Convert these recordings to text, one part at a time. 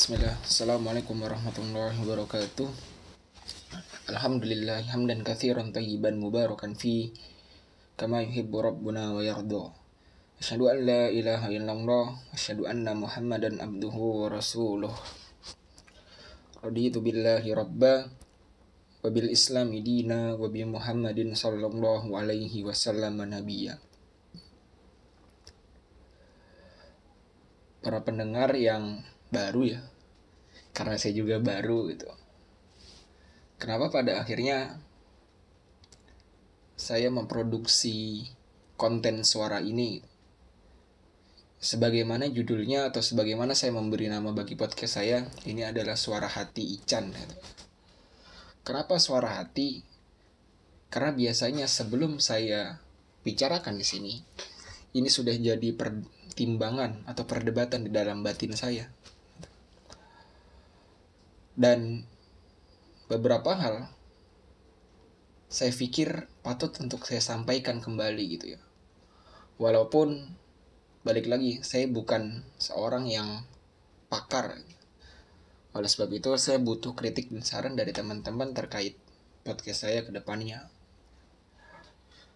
Bismillah. Assalamualaikum warahmatullahi wabarakatuh. Alhamdulillah Hamdan kathiran tayyiban mubarakan fi Kama yuhibbu rabbuna wa yardu Asyhadu an la ilaha illallah Asyhadu anna muhammadan abduhu wa rasuluh. Raditu billahi rabba Wabil islami dina Wabi muhammadin sallallahu alaihi wasallam nabiyya. Para pendengar yang baru ya karena saya juga baru gitu. Kenapa pada akhirnya saya memproduksi konten suara ini? Sebagaimana judulnya atau sebagaimana saya memberi nama bagi podcast saya ini adalah suara hati Ican. Kenapa suara hati? Karena biasanya sebelum saya bicarakan di sini ini sudah jadi pertimbangan atau perdebatan di dalam batin saya dan beberapa hal saya pikir patut untuk saya sampaikan kembali gitu ya. Walaupun balik lagi saya bukan seorang yang pakar. Oleh sebab itu saya butuh kritik dan saran dari teman-teman terkait podcast saya ke depannya.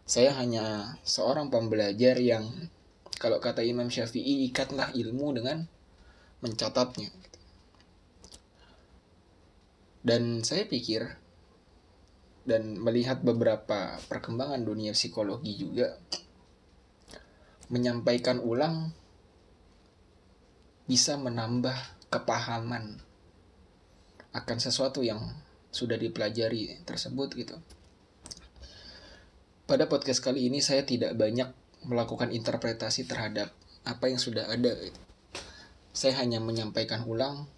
Saya hanya seorang pembelajar yang kalau kata Imam Syafi'i ikatlah ilmu dengan mencatatnya. Dan saya pikir dan melihat beberapa perkembangan dunia psikologi juga menyampaikan ulang bisa menambah kepahaman akan sesuatu yang sudah dipelajari tersebut gitu. Pada podcast kali ini saya tidak banyak melakukan interpretasi terhadap apa yang sudah ada. Gitu. Saya hanya menyampaikan ulang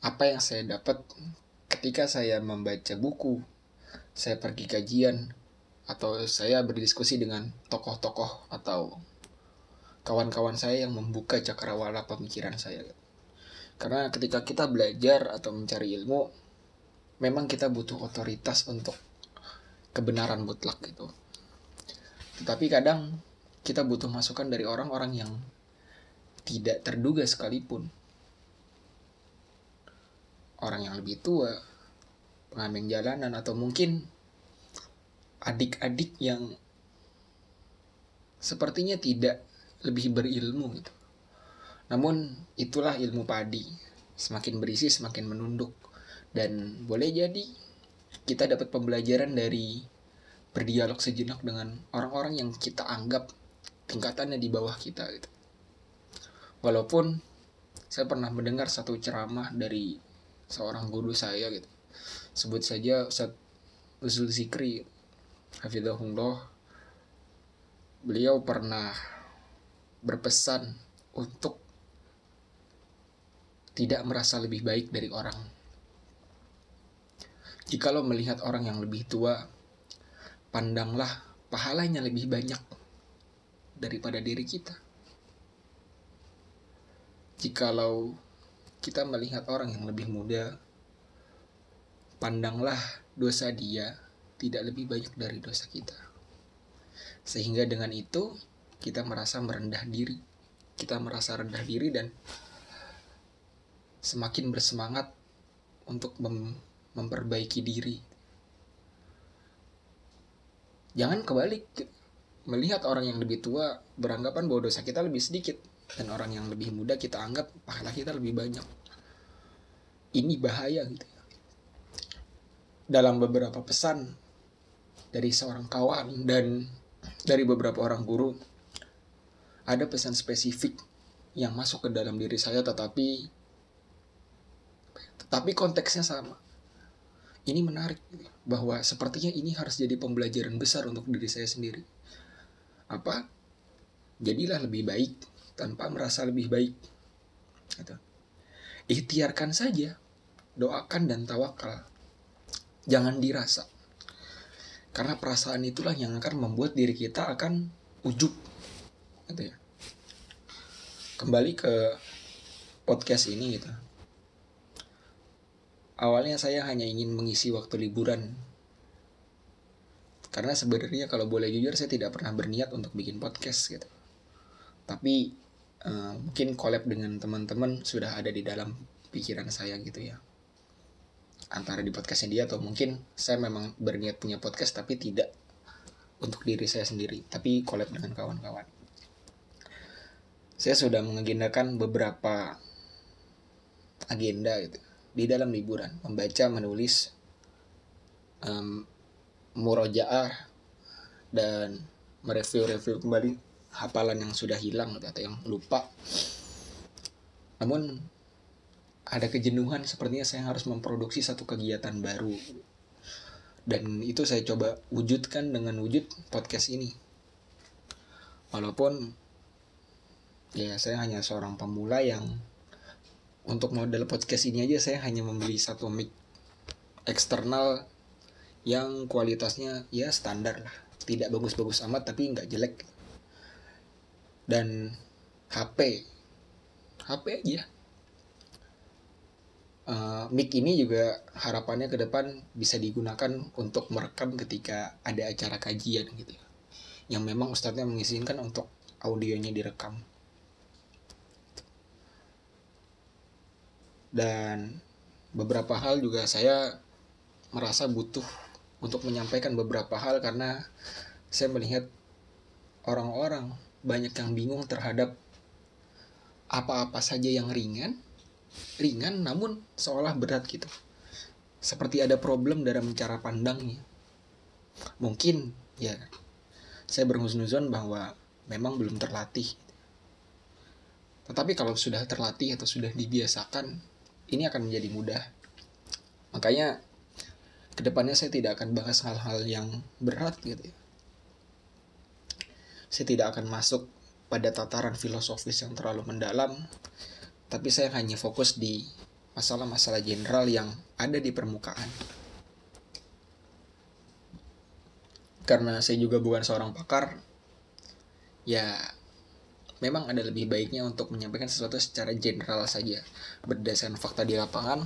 apa yang saya dapat ketika saya membaca buku, saya pergi kajian, atau saya berdiskusi dengan tokoh-tokoh atau kawan-kawan saya yang membuka cakrawala pemikiran saya. Karena ketika kita belajar atau mencari ilmu, memang kita butuh otoritas untuk kebenaran mutlak gitu. Tetapi kadang kita butuh masukan dari orang-orang yang tidak terduga sekalipun orang yang lebih tua, pengamen jalanan atau mungkin adik-adik yang sepertinya tidak lebih berilmu gitu. Namun itulah ilmu padi. Semakin berisi semakin menunduk dan boleh jadi kita dapat pembelajaran dari berdialog sejenak dengan orang-orang yang kita anggap tingkatannya di bawah kita gitu. Walaupun saya pernah mendengar satu ceramah dari seorang guru saya gitu. Sebut saja Ustaz Uzul Zikri Hafidahullah beliau pernah berpesan untuk tidak merasa lebih baik dari orang. Jikalau melihat orang yang lebih tua pandanglah pahalanya lebih banyak daripada diri kita. Jikalau kita melihat orang yang lebih muda, pandanglah dosa dia tidak lebih banyak dari dosa kita. Sehingga dengan itu kita merasa merendah diri. Kita merasa rendah diri dan semakin bersemangat untuk mem memperbaiki diri. Jangan kebalik. Melihat orang yang lebih tua beranggapan bahwa dosa kita lebih sedikit dan orang yang lebih muda kita anggap pahala kita lebih banyak. Ini bahaya gitu ya. dalam beberapa pesan dari seorang kawan dan dari beberapa orang guru ada pesan spesifik yang masuk ke dalam diri saya tetapi tetapi konteksnya sama. Ini menarik bahwa sepertinya ini harus jadi pembelajaran besar untuk diri saya sendiri. Apa? Jadilah lebih baik tanpa merasa lebih baik. Gitu. Ikhtiarkan saja, doakan dan tawakal. Jangan dirasa. Karena perasaan itulah yang akan membuat diri kita akan ujub. Gitu ya. Kembali ke podcast ini gitu. Awalnya saya hanya ingin mengisi waktu liburan karena sebenarnya kalau boleh jujur saya tidak pernah berniat untuk bikin podcast gitu tapi uh, mungkin collab dengan teman-teman sudah ada di dalam pikiran saya gitu ya. Antara di podcastnya dia atau mungkin saya memang berniat punya podcast tapi tidak untuk diri saya sendiri tapi collab dengan kawan-kawan. Saya sudah mengagendakan beberapa agenda gitu. Di dalam liburan membaca menulis um, murojaah dan mereview-review kembali hafalan yang sudah hilang atau yang lupa. Namun ada kejenuhan sepertinya saya harus memproduksi satu kegiatan baru. Dan itu saya coba wujudkan dengan wujud podcast ini. Walaupun ya saya hanya seorang pemula yang untuk model podcast ini aja saya hanya membeli satu mic eksternal yang kualitasnya ya standar lah. Tidak bagus-bagus amat tapi nggak jelek dan HP HP aja. Uh, mic ini juga harapannya ke depan bisa digunakan untuk merekam ketika ada acara kajian gitu. Ya yang memang ustadznya mengizinkan untuk audionya direkam. Dan beberapa hal juga saya merasa butuh untuk menyampaikan beberapa hal karena saya melihat orang-orang banyak yang bingung terhadap apa-apa saja yang ringan ringan namun seolah berat gitu seperti ada problem dalam cara pandangnya mungkin ya saya berhusnuzon bahwa memang belum terlatih tetapi kalau sudah terlatih atau sudah dibiasakan ini akan menjadi mudah. Makanya ke depannya saya tidak akan bahas hal-hal yang berat gitu ya. Saya tidak akan masuk pada tataran filosofis yang terlalu mendalam, tapi saya hanya fokus di masalah-masalah general yang ada di permukaan. Karena saya juga bukan seorang pakar, ya memang ada lebih baiknya untuk menyampaikan sesuatu secara general saja berdasarkan fakta di lapangan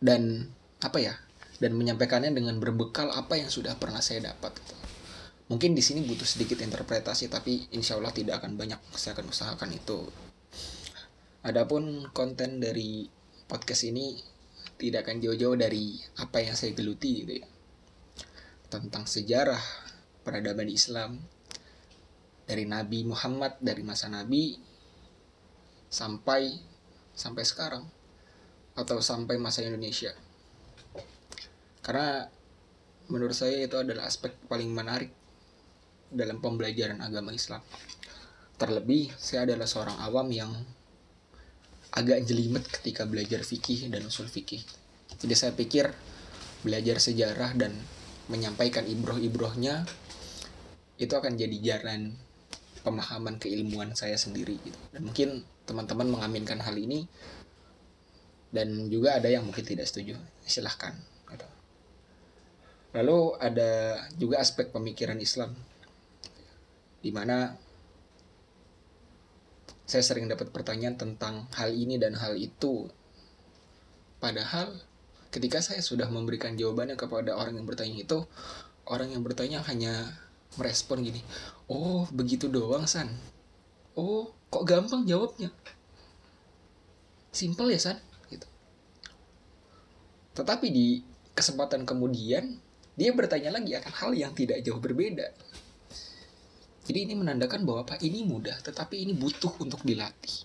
dan apa ya dan menyampaikannya dengan berbekal apa yang sudah pernah saya dapat mungkin di sini butuh sedikit interpretasi tapi insya Allah tidak akan banyak saya akan usahakan itu. Adapun konten dari podcast ini tidak akan jauh-jauh dari apa yang saya geluti gitu ya. Tentang sejarah peradaban Islam dari Nabi Muhammad dari masa Nabi sampai sampai sekarang atau sampai masa Indonesia. Karena menurut saya itu adalah aspek paling menarik dalam pembelajaran agama Islam. Terlebih saya adalah seorang awam yang agak jelimet ketika belajar fikih dan usul fikih. Jadi saya pikir belajar sejarah dan menyampaikan ibroh-ibrohnya itu akan jadi jalan pemahaman keilmuan saya sendiri gitu. Dan mungkin teman-teman mengaminkan hal ini dan juga ada yang mungkin tidak setuju silahkan gitu. lalu ada juga aspek pemikiran Islam di mana saya sering dapat pertanyaan tentang hal ini dan hal itu. Padahal ketika saya sudah memberikan jawabannya kepada orang yang bertanya itu orang yang bertanya hanya merespon gini oh begitu doang san. Oh kok gampang jawabnya? Simple ya san gitu. Tetapi di kesempatan kemudian dia bertanya lagi akan hal yang tidak jauh berbeda jadi ini menandakan bahwa apa ini mudah tetapi ini butuh untuk dilatih.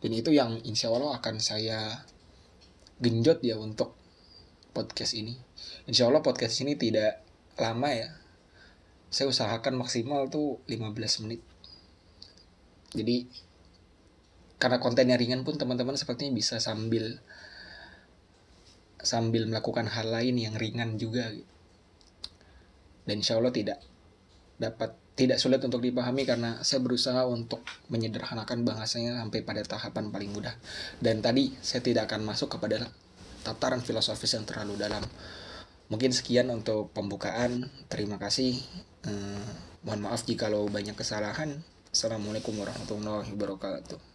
Dan itu yang insya Allah akan saya genjot ya untuk podcast ini. Insya Allah podcast ini tidak lama ya. Saya usahakan maksimal tuh 15 menit. Jadi karena kontennya ringan pun teman-teman sepertinya bisa sambil sambil melakukan hal lain yang ringan juga. Dan insya Allah tidak dapat tidak sulit untuk dipahami karena saya berusaha untuk menyederhanakan bahasanya sampai pada tahapan paling mudah. Dan tadi saya tidak akan masuk kepada tataran filosofis yang terlalu dalam. Mungkin sekian untuk pembukaan. Terima kasih. Eh, mohon maaf jika banyak kesalahan. Assalamualaikum warahmatullahi wabarakatuh